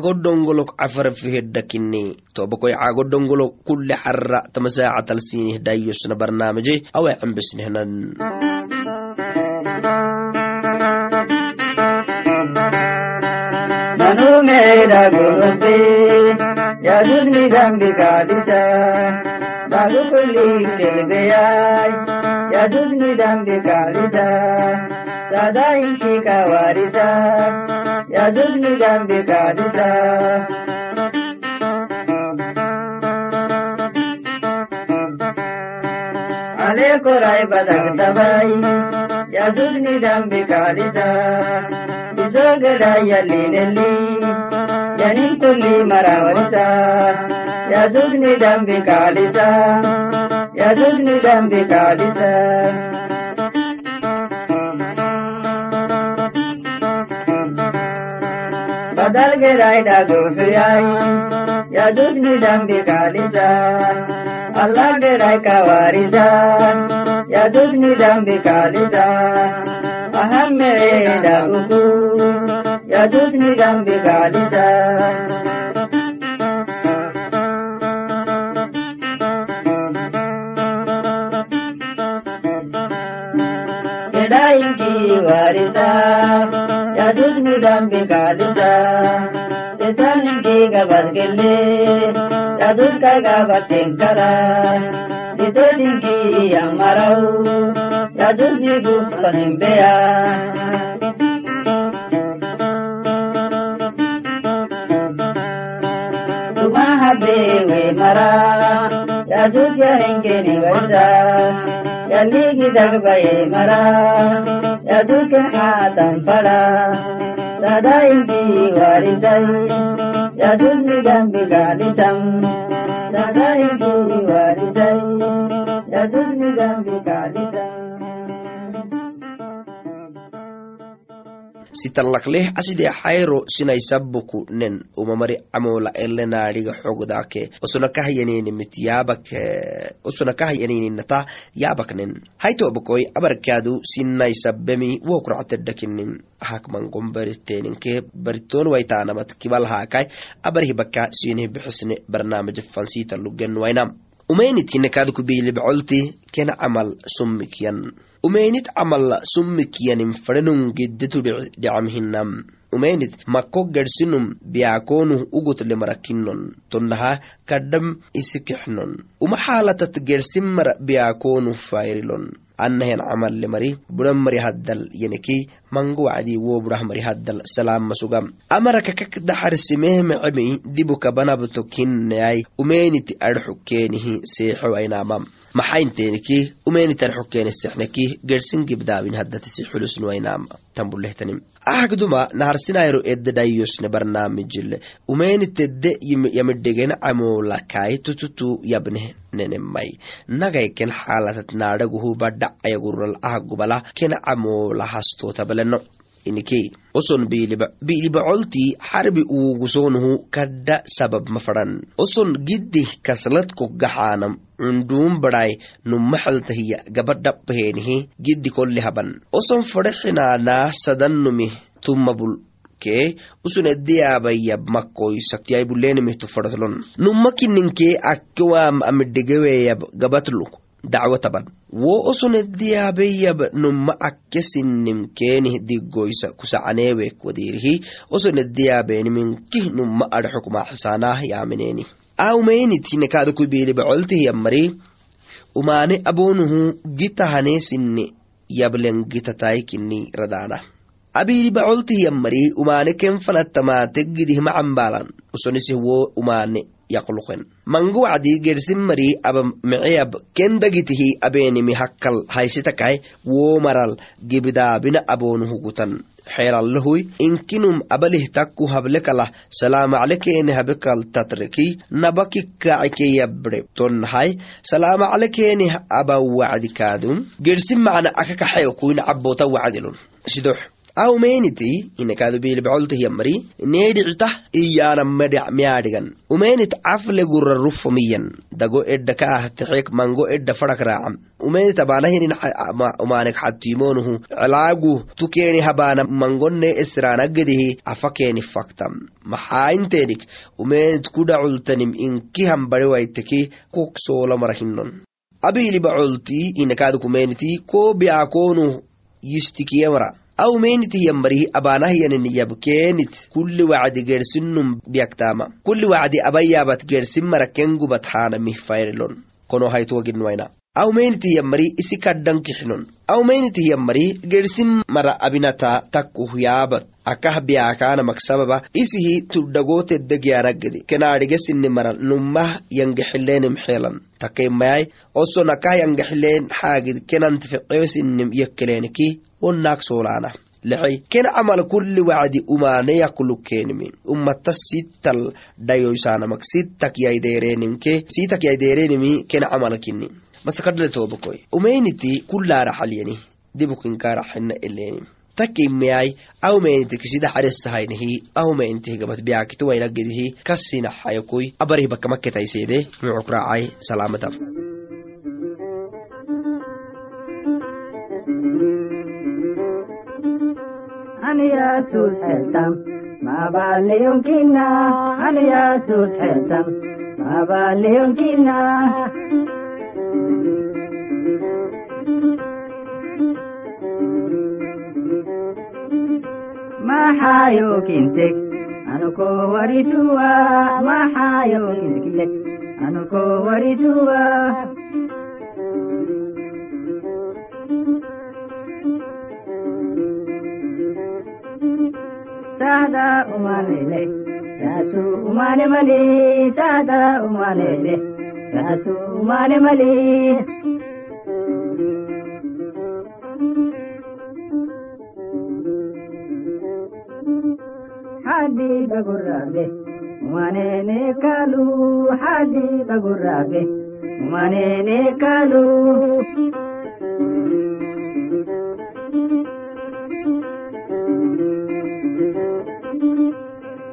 cagodongolo cafarfiheddha kinni tobakoy cagodongolo kulle xarra tama saacatalsiinih dayyosna barnaamije away cambisnihnan Yadud nidam dikadisa. ದಂಬಿಕಾಲಿಸ ಬಾಗುಪುಲಿ ತಿಳಿದೆಯಾಯ್ ಯದುನಿ ದಂಬಿಕಾಲಿಸ ಸದಾ ಇಂಕಿ ಕವಾರಿಸ ಯದುನಿ ದಂಬಿಕಾಲಿಸ ಅಲೆ ಕೊರಾಯ್ ಬದಕ್ತಬಾಯಿ ಯದುನಿ ದಂಬಿಕಾಲಿಸ ಬಿಸೋಗಡಾಯಲ್ಲಿ ಯನಿ ತುಲ್ಲಿ يجوز ندم بكالتا يجوز ندم بكالتا बदल के रायदा गोफियाई या दूध निडम बिकालिजा अल्लाह के राय का वारिजा या दूध निडम बिकालिजा अहम मेरे दाऊ या दूध निडम बिकालिजा ದಂಬಿಕಾಲಿಸ ಎಡಾಯಿಂಗಿ ವಾರಿಸ ಯದುನಿ ದಂಬಿಕಾಲಿಸ ಎಸಾನಿಂಗಿ ಗಬರ್ಗೆಲ್ಲೆ ಯದುಸ್ಕ ಗಬತ್ತೆಂಕರ ದಿತೋದಿಂಗಿ ಅಮರವು ಯದುನಿ ಗುಪ್ಪನಿಂಬೆಯ bewe mara ya zuciya hinke ni wanda ya ligi dagbaye mara da dukkan hatan fara da dayin biwari dai da dukkan gambi galitan da dayin biwari dai sitalakleh aside xayro sinaisabuku nen umamari camola elenaadhiga xogdake. Osona kahyaninimit yaabak osona kahyaninata yaabak nen. Haitobakoi abarkaadu sinaisabemi wokuracatedhakinim hakmangon bariteninke bariton waitaanamat kibal haakai abarhibaka sinih bixisne barnaamij fansitalugen wainam umaynithinekaadku biilibacolti ken camal summikyan umaynit camala summikyanim fadhanun geddetu dhicamhinam umaynit mako garsinum biyakonuh ugutle marakinon tonnaha kadham isikixnon uma xaalatat gersimara biyakonuh fayrilon. Anahen camalle mari buran mari haddal yeneki mango wacdi wo burah mari haddal salaama sugam. Amaraka kak daxarsimehmecemi dibuka banabto kinneay umeniti adxukeenihi seexo ainamam maxainteeniki umeniti adxukeeni sexneki gersin gibdaabin haddatisi tambulehtanim. Ahagduma naharsinayro eddedayosne barnaamijile umenitedde yamidhegen camolakai tututu yabneh nenemai nagaiken xaalatat naadhaguhu badhac ayagural ahagubala ken camola hastootabaleno iniki oson biilibacolti xarbi uugusonuhu kadha sabab mafadhan oson giddih kasladkok gaxaanam cunduun badhai numaxaltahiya gabadhapaheenihi giddi kolle haban. Oson fadhexinaanaa sadannumih tumabul ke usunediyabayab makoysaktiyaibuleenimihtu fadhatlon numakininkee akkewaam amidhegeweyab gabatluk dacwo taban. Wo osonediyabeyab numa akke sinnim keenih diggoysa kusacaneewek wadiirihi. Osonediyabeeniminkih numa adxukma xusaanaah yaamineeni aumeynithinekaadaku biilibacoltih yammari. Umaane abonuhu gitahane sinne yablen gitataykinni radaana. Abiilibacoltih yammari umaane ken fanattamaate gidih macambalan usonisih wo umaane yaqluqen mango wacdi gersin mari aba meceyab ken dagitihi abeenimi hakkal haysitakai wo maral gibdaabina aboonuhugutan xeeralahuy inkinum abalih takku hablekalah salaamaclekeene habekal tatreki nabakikacikeyabre tonnahay salaamaclekeene aba wacdi kaadum gersin macna akakaxeyokuina cabota wacdilun. Sidox inakaadu biilibcoltihiyamari needhictah iyana miyaadhigan umeenit cafle gurra rufomiyan dago edda ka ah texek mango edda fadak raacam umeenit abaanahinin umaanek xatimonuhu celaagu tukeeni habaana mangonne esraanagedihi afakeeni faktam maxaayinteenik umeenit kudacultanim inkihan bariwaiteki kok soolomarahinon abilibacolti inakaadu kumeeniti ko meenitihiyambarihi abaanahyanin yabkeenit kulli wacdi gersinum biyaktama. Kulli wacdi abayaabat gersin mara kengubat haanamih fayrelon kono aw meenitihiyambari isi kaddan kixnon. Aw meenitihiyambari gersin mara abinata takkuh yaabat akah biyaakaana maksababa isihi tuddhagooteddegiyanagedi kenaadhigesinni mara nummah yangexilenim xeelan. Takaimayai oso nakah yangexileen xaagid kenantificeesinim yekkeleeniki wonnaak soolaana. Lexey ken camal kulli wacdi umaane yakulukkenimi ummata sittal dhayoysaanamak sittak yaydeereenimke sitak yaydeereenimi ken camalkini toobakoy umeyniti kullaara xalyani dibukinkaaraxina eleeni takimeyai awmeeniti kisida xaresahaynihi awmeenitihi gabat biyaakiti waynagedihi kasinaxayakoy abarih bakamaketayseede mucuk raacay salaamata Yesus heltam, mabaleon kina, ani Yesus heltam, mabaleon kina. Mahayo kintek, anuko warisuwa, mahayo kintek, anuko warisuwa. sada umalele yasu umale male sada umalele yasu umale male hadi bagurrabe umanene kalu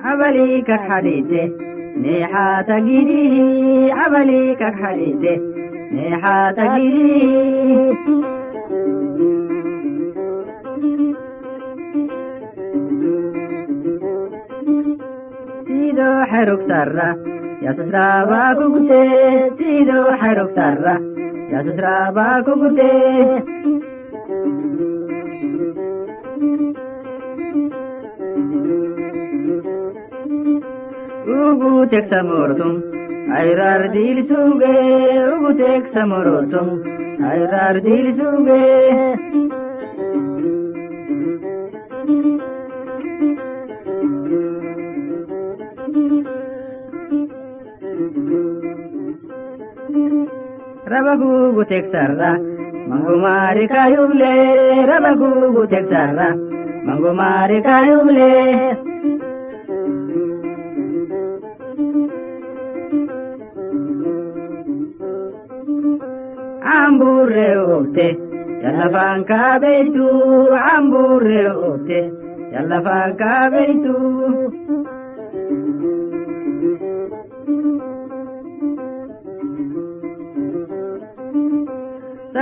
عملي كحديده نيحة تجريه عملي كحديده نيحة تجريه سيدو حرك سرة Yaasusraabaa kukutee tiidoo xarugtarra Yaasusraabaa kukutee. Ugu teksa mortum ayraar diilisuugee ugu teksa morotum ayraar diilisuugee. Ugutek samorotum ayrar dil suge rabagu gutek sarra mangumari kayuble rabagu gutek sarra mangumari kayuble amburre ote yalla fanka beitu amburre ote yalla fanka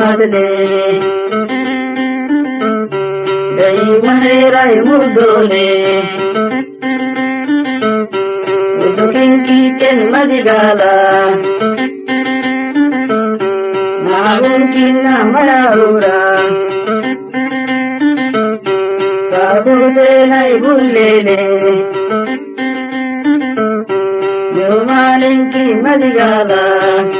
nimadde Gai maherai mudone Usukin kiken madigala Magunkin mararura Sabute nai bullene Yumalinki madigala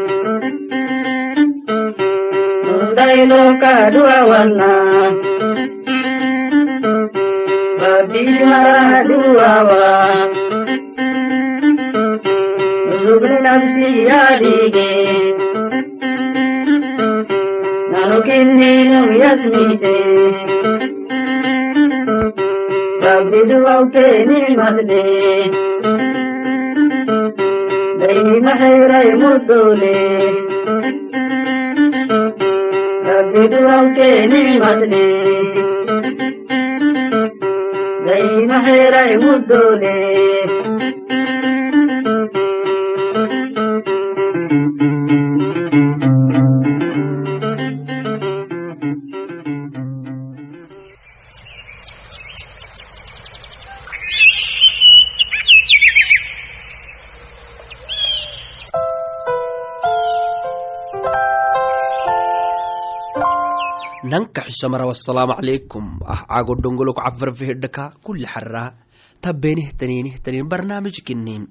mundailokaduawanna babiharaduawa usubni nafsiyadige nanukinninum yasmite rabbi duwawkeeni masde daynima xeyray murdole rabbi duwawkeeni masde daynima xeyray murdole nanka xisamara wasalaamu calaykum ah cago dhongolok cafarfihidhaka kulli xarraa. Tabbenihtaninihtanin barnaamijkinin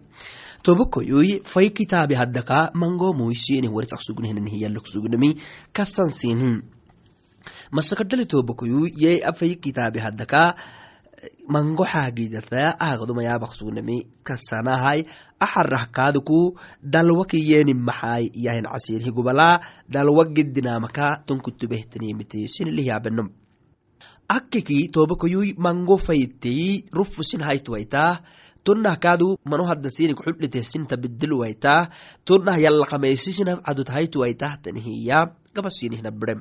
tobokoyoy fay kitaabi haddaka mango moysinih warisaq sugnihninhiyalok sugnami kasansinin masakadhali tobokoyoy yay afay kitaabi haddaka mango xaagidata aagdumayabaq sugnami kasanahay axarah kaaduku dalwakiyeni maxaay yahin casirhi gubalaa dalwa gedinamaka tonkutubehtanimite sinilihiabenom akkeki tobakoyuy mango fayitei rufusin haytuwaitah tonnah kaadu mano hadda sinik xudhite sinta bedilwaitah tonnah yallaqameysisina cadut haytuwaitah tanihiya gabasinihnabirem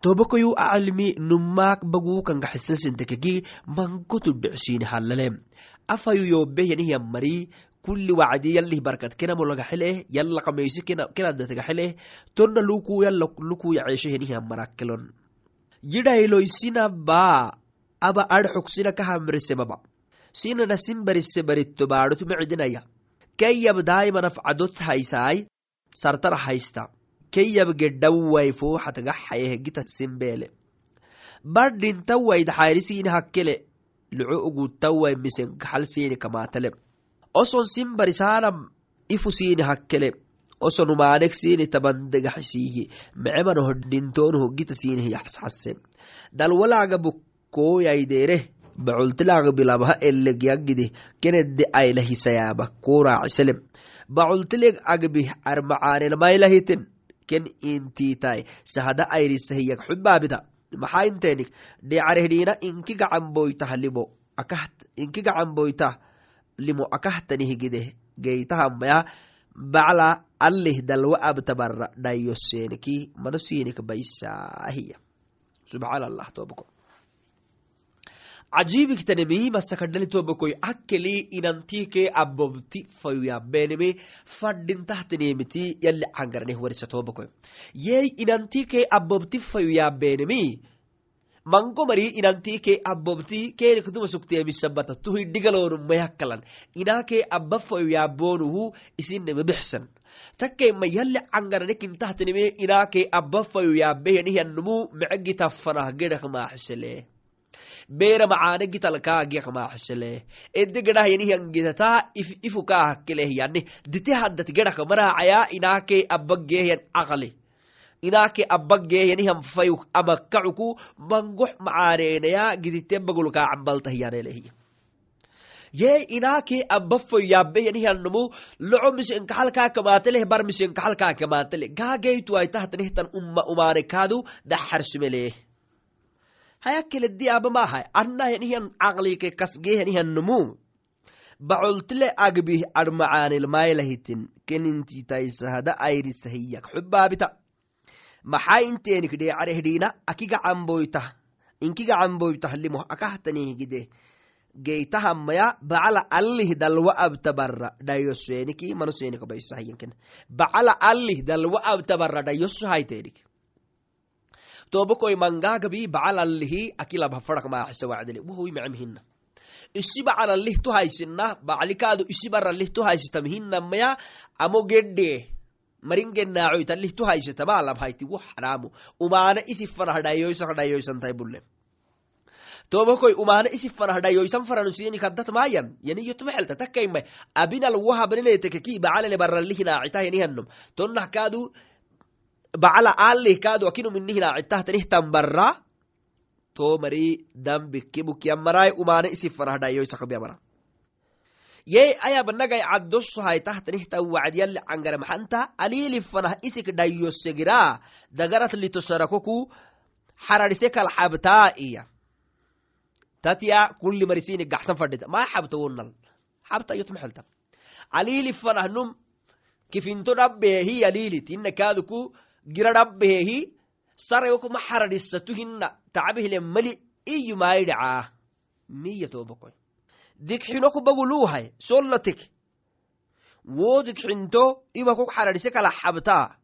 tobakoyu acalimi numaak bagukangaxisansintekeki mangotu dhicsini halalem afayu mari kulli wacdi yalih barkad kenamo lagaxeleh yalla qameysi kenadategaxeleh tonna luku yalla luku yaceeshehenihiyan marakelon yidhayloysina baa aba adxogsina kahamrise baba. Sinana simbarise baritto baadhot mecdinaya kayyab cadot haysaay sartara haysta kayyab gedhawai fooxatgaxayeh gita simbeele badhintawai daxayrisiini hakkele luco ugutawai misen kaxal siini kamaatale oson simbarisaanam ifu siini hakkele osonumaanek siini tabandegaxisiihi mecemanoho dhintoonho gita siinihi yaxsxase dalwalaaga bukkoyaideere bacultilaaga bilabha elegiagide kenede aylahisayaaba koraacisele bacultileg agbih armacaanelmaylahiten ken intiitai sahada ayrisahiyag xubaabita maxaa inteenik dhecarehdhiina inki gacanboytah limo akahtanihigide geytahamaya bacla alih dalwa abtabara dhayoseniki mano sinik baisaahiya subxaan allah cajibiktanemi masakadhali tobakoy akkeli inantike abobti fayuyabeneme fadhintahtanemiti yali cangarneh warisa tobakoy yey inantike abobti fayuyabenemi mango mari inantike abobti kenikduma suktemisabata tuhidhigalonmayakkalan inake abba fayuyabonuhu isineme takkema yali cangarnekintahtaneme inake abba fayuyabehyanihiyanumu mecegitafanah gedhak maaxisele beera macaane gitalkaagiyak maaxisele ede gedhah yanihiyangitata ifu kaahakkeleh yani dite haddat gedhak maraacaya inake abbageehyan aqli. Inake abbageehyanihan fayu amakacuku mangox macaaneynaya gidite bagulkaa cambaltahyanelehiya ye inake abba yaabehyanihyanmu loco misenkaxalkaa kamateleh bar misenkaxalkaa kamatele gaageytuwaitahtanehtan umma umaane kaadu daxarsumeleh hayakkeledi abamahay annahenihan caqlike kasgehenihannumu bacoltile agbih armacaanilmaylahitin kenintitaisahada ayrisahiyak xubaabita maxaa inteenik dheecarehdhiina akigacanboytah inkigacanboytah limo akahtanihgide geytahamaya bacala allih dalwa abta barra dhayoseeniki manoseenika baysahayanken bacala allih dalwa abta barra dhayosu hayteenik tobokoy mangaagabi bacal allihi akilabhafarak maaxisa wacdele wuhui macem hina isi bacal allih tu haysina baclikaadu isi barallih tu haysitamhinamaya amo gedhe maringenaacoy tallih tu haysitama alabhayti wo xaraamu. Umaana isi farah dhayoysak dhayoysantai bulle. Tobakoy umaana isi farah dhayoysan faranusiyeni kaddat maayan. Yaniyotmaxelta takkaimai abinal wahabnenetekeki bacalele barallihinaacita yanihannom tonnah kaadu bacala akinu minihinaacittahtanihtan barra to mari dambikibukiyamarai umaana isi farah dhayoysakbiamara yey ayabnagay caddosohaitahtanihtan wacdiyalli cangara maxanta alili fanah isik dhayosegira dagarat litosarakoku xararise kal iya. Tatya kulli marisini gaxsan fadhita maa xabta wonal xabta yotmaxelta alili fanah num kifinto dhabbeehi alilit inna kaaduku gira dhabbeehi sarayokuma xaradhisatu hinna tacbihile mali iyo maayidhacaa miya tobakoy dikxinoku baguluuhay dikxinto ibakok xaradhise kala xabtaa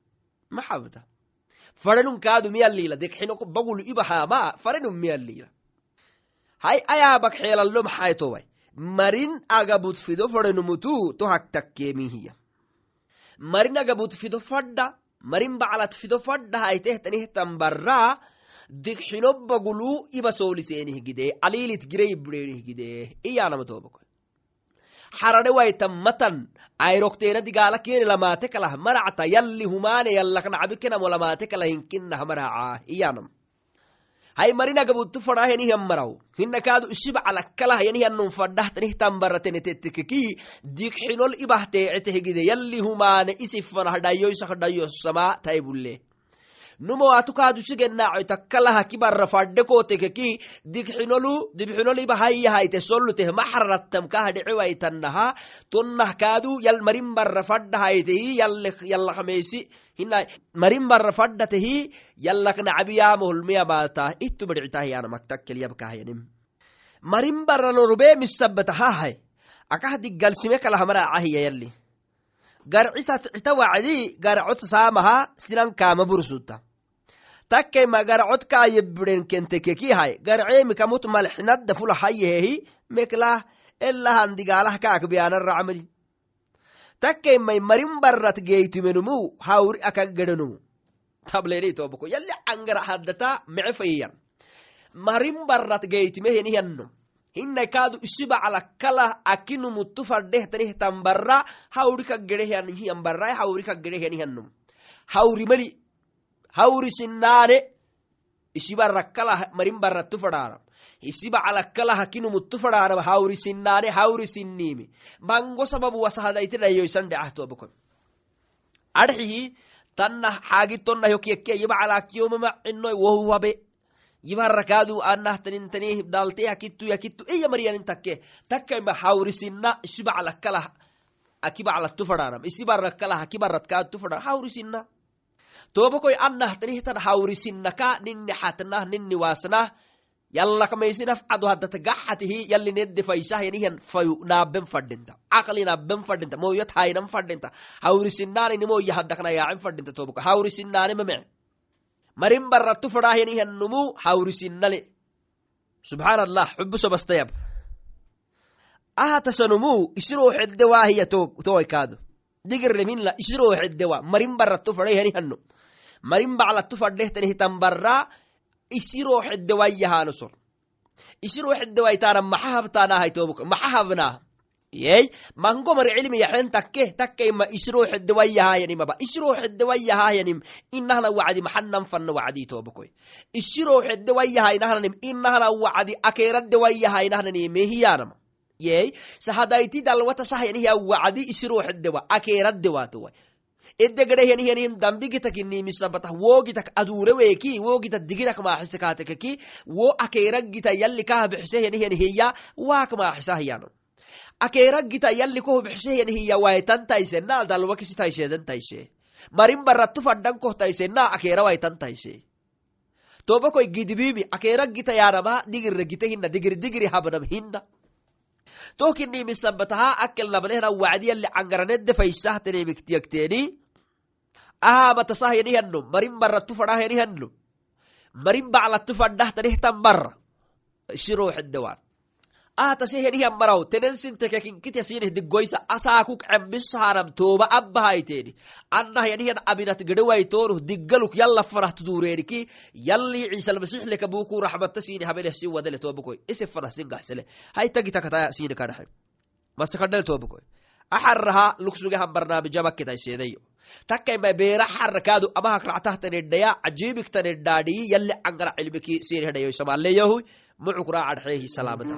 ma xabta faranun kaadu miyalila dikxinok bagulu ibahaama faranun miyalila hay ayaabak xeelallo maxay toway marin agabut fido faranumutu to haktakkeemihiya marin agabut fadda marin baclat fido fadda haytehtanihtan barraa dikxino bagulu iba soolisenih gide alilit girey burenih gide iyanama tobako xarade waytan matan ayrokteena digaala kene lamaate kalah maracta yalli humaane yallaknacbikenamo lamaate kala hinkinah iyanam hay marinagabuttu fadahenihiammaraw hina kaadu isibacalakkalah yanihiannum fadhahtanihtan baratenetetekeki dikxinol ibahtaecetehgide yalli humaane isifanah dhayoysak dhayosama taibulle numo atu kaadu sigenaacoy takkalaha kibarra fadhekotekeki dikxinolu dibxinol ibahayahayte solluteh maxrarattam kaha dhecewaytannaha tonnah kaadu yal marin barra fadhahaytehi yallakmeysi hina marin barra fadhatehi yallaknacbiyamoholmiya baatah ittu kalahamaracahiya yalli garcisat cita wacdi garacot saamaha sinan kaama bursuta. Takkema garacot kaayebiden kentekekihay garceemikamut malxinadda fula hayehehi meklah elahan digaalah kaakbiyanaracmali takkeimai marin barrat geytimenumu hawri akaggedenumu tableni tobako yalli angara haddata mece marin barrat geytimehenihiyanno hinna kaadu isibacalakkalah akinumuttu fadhehtanihtan barra hawri kaggedehiyan barra hawri kaggedehiyanihannum hawri mali hawri sinnaane isibarrakkalah marin barrattu fadhaanam isibacalakkalah akinumuttu fadhaanam hawri sinnaane hawri sinniimi. Bango sababu wasahadayti dhayoysan dhecahtoobakon adxihi tanna xaagitonna yokyekkia yibacalaakiyomama cinoy wohuwabe yibarakaadu anahtanintani dalte yakittu yakittu iya mariyanin takke takkaima hawrisinna isibaclakkalah akibaclattu fadhaanam isibarakalah akibaratkaattu fadhaan hawrisinna. Tobakoy anahtanihtan hawrisinnaka ninni xatnah ninni waasnah yallakmaysinaf cado haddata gaxatihi yalli nedde faysah yanihan fayu naaben fadhinta caqli naaben fadhinta moyot haynan fadhinta hawrisinaanini moya haddakna yaacin fadhinta tobako hawrisinaane meme marin barattu fadhahyanihannumu hawrisinnale subxaan allah xubusobastayab ahatasanumu isiroo xedde waahiya towaikaado digirleminla isiroo xeddewa marin barattu fadhayhanihanno marin baclattu fadhehtanihtan barraa isiroo xeddewayahanosor isiroo xeddewaitaana maxa habtaanahay tobuka maxa habnaa yey mango mari cilmi yaxen takke takkaima isiroo xeddewayahayanimaba isiroo xeddewayahayanim inahna wacdi maxanan fanna wacdi tobukoy isiroo xeddewayaha inahnanim inahna wacdi akeeraddewayaha inahnanimehiyyanama yey sahadayti dalwata sahyanihiya wacdi isiroo xeddewa akeeraddewaatoway edegedehyanihyanim dambigitakinimisabatah wogitak adureweeki wogita digirak maaxisekaatekeki wo akeeragita yalli kahabixisehyanihyanhiya waak maaxisahyanon akeeragita yalli kohubixisehyanhiya waytantaisena dalwakisitaisheedentaishe marin barattu faddan kohtaisena akeera waytantaishe tobakoy gidibimi akeeragita yaanama digirre gite hinna digir digiri habnam hinna. Tokinni misabataha akel nabadehna wacdiyalli cangaranedde faysahtenemiktiyagteeni ahamatasahyanihano marin baratu fadahyanihano marin baclatu fadhahtanihtan barra. Shiroxedewan atasehenihan maraw tenensintekekinkityasineh digoysa asaakuk cembisahanam toba abbahayteeni annahyanihan abinat gedewaytonuh diggaluk yalla farah tudureeniki yalli ciisalmasixleka buku raxmata sini habeneh sin wadele tobakoy ise farah singasele haytagitakata sini kadhaxe masakadhel tobakoy axaraha luksugahan barnaamijamakketaiseedayo takkaima beera xarakaadu amahak ractahtanedhaya cajibiktanedhaadhiyi yalli cangara cilmiki sinehdayo samaleyahuy mucuk raacadxeehi salaamata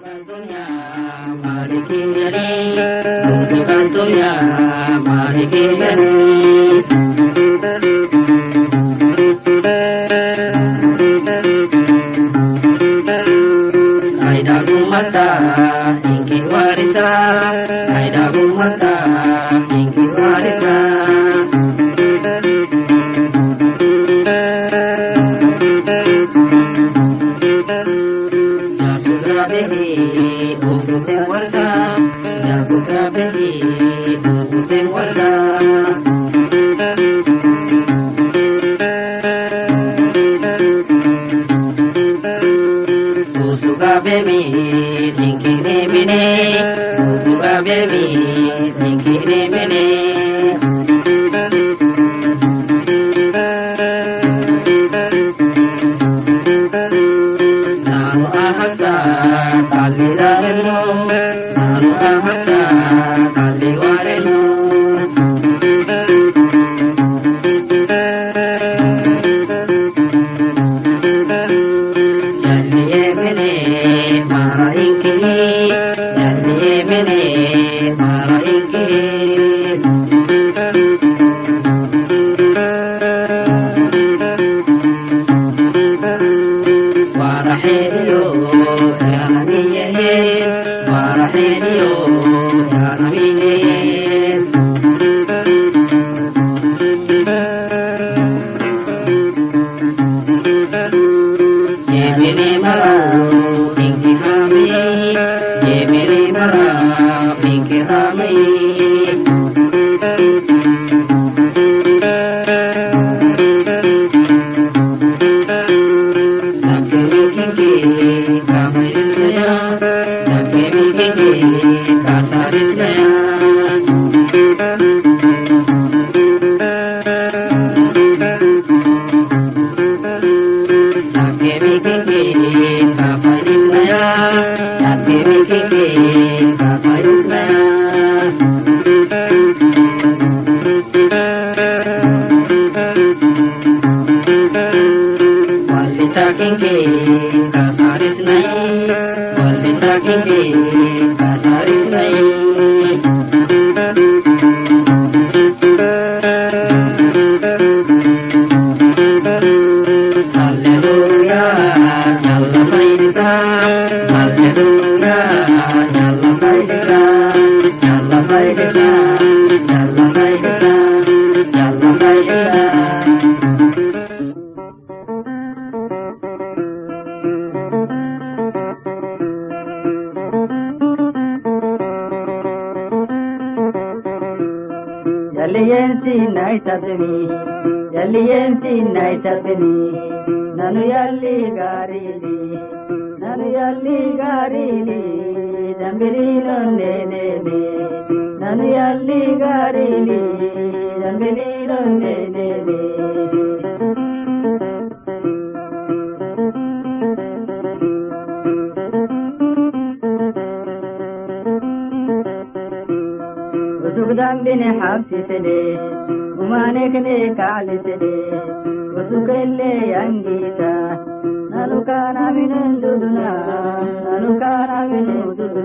ಎಲ್ಲಿಯೇನ್ಸಿ ನಾಯ್ತದಿನಿ ನಾನು ಎಲ್ಲಿ ಗಾರಿಲಿ ನಾನು ಎಲ್ಲಿ ಗಾರಿಲಿ ದಂಬಿರಿನೊಂದೇನೇನೆ ನಾನು ಎಲ್ಲಿ ಗಾರಿಲಿ ದಂಬಿರಿನೊಂದೇನೇನೆ ಬೇಕನೆ ಕಾಲಿಸಿದೆ ಉಸುಕಲ್ಲೇ ಅಂಗೀತ ನಾನು ಕಾಣವಿನೆಂದುದು ನಾನು ಕಾಣವಿನೆಂದುದು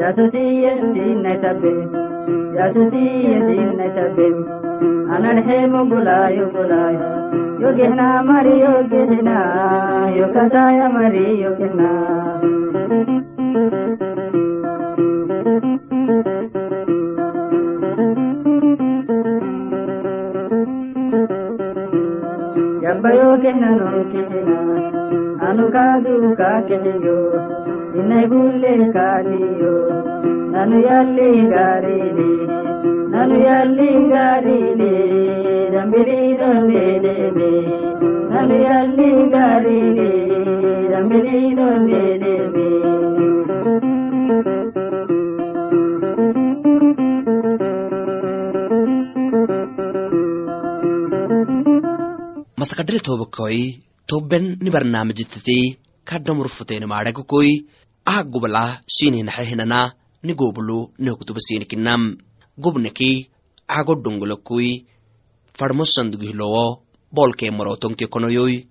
ಯಸುತಿಯನ್ನ ಸಭೆ ಯಸುತಿಯನ್ನ ಸಭೆ ಅನಡೆ ಮುಗುಲಾಯು ಗುಲಾಯ యుగిన మరియు గిరిన యుగదాయ మరి యుగిన ఎబ్బయోగినను కిటిన అనుకాదు కాకియో ನಿನಗುಲ್ಲೇ ಕಾಲಿಯೋ ನಾನು ಎಲ್ಲಿ ಗಾರಿಲಿ ನಾನು ಎಲ್ಲಿ ಗಾರಿಲಿ ರಂಬಿರೀರೊಂದೇದೇವೆ ನಲಿಯಲ್ಲಿ ಗಾರಿಗೆ ರಂಬಿರೀರೊಂದೇದೇವೆ masakadhil tobakoi tobben ni barnaamijitati kadhamurfuteni maadhagakoi aha gubala sinihinaxehinana ni gobulu ni hogtubasiinikinam gobnaki agodhongolakoi dongolakoi farmo sandugihlowo bolkee marotonke konoyoi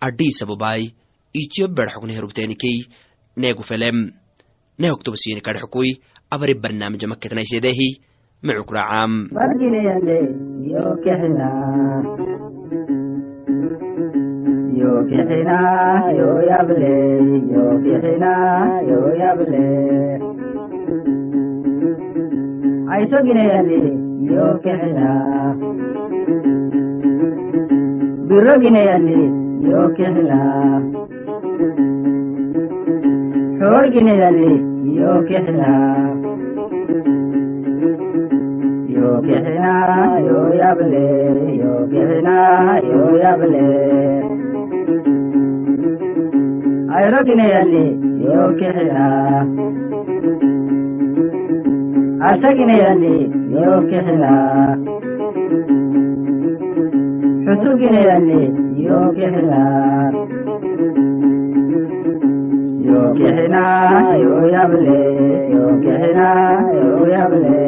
adhiisababai ichiyo berxokni herubteenikei neegu felem. Nehoktuba sini kadhexkoi abari barnaamija maketnaisedehi mecukracaam bargineyande yo yo yable ಬಿರೋಗಿನೆಯಲ್ಲಿ ಯೋಕೆಲ್ಲ ಹೋಳ್ಗಿನೆಯಲ್ಲಿ ಯೋಕೆಲ್ಲ ಯೋಗ್ಯನಾ ಯೋಯಬಲೆ ಯೋಗ್ಯನಾ ಯೋಯಬಲೆ ಐರೋಗಿನೆಯಲ್ಲಿ ಯೋಗ್ಯನ ಅಸಗಿನೆಯಲ್ಲಿ ಯೋಗ್ಯನ ಕಟುಗೆಯಲ್ಲಿ ಯೋಗ್ಯನ ಯೋಗ್ಯನ ಯೋಯಬಲೆ ಯೋಗ್ಯನ ಯೋಯಬಲೆ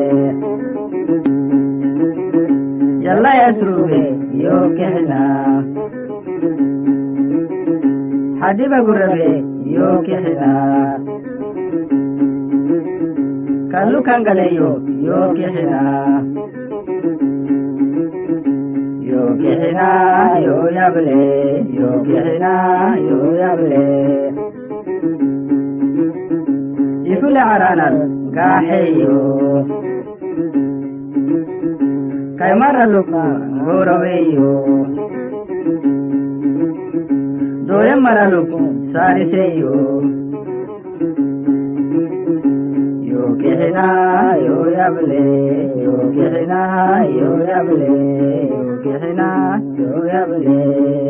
ಎಲ್ಲ ಹೆಸರುವೆ ಯೋಗ್ಯನ ಹದಿವ ಗುರವೆ ಯೋಗ್ಯನ ಕಲ್ಲು ಕಂಗಲೆಯೋ ಯೋಗ್ಯನ योगिना योयबले योगिना योयबले ይፍለ አራናል ጋሄዮ ಕೈಮಾರಲ್ಲುಕ್ಕು ಗೌರವೇಯೋ ದೋಯಮ್ಮರಲ್ಲುಕ್ಕು ಸಾರಿಸೇಯೋ ಯೋಗ್ಯನಾ ಯೋಯಬಲೆ ಯೋಗ್ಯನಾ ಯೋಯಬಲೆ yo yable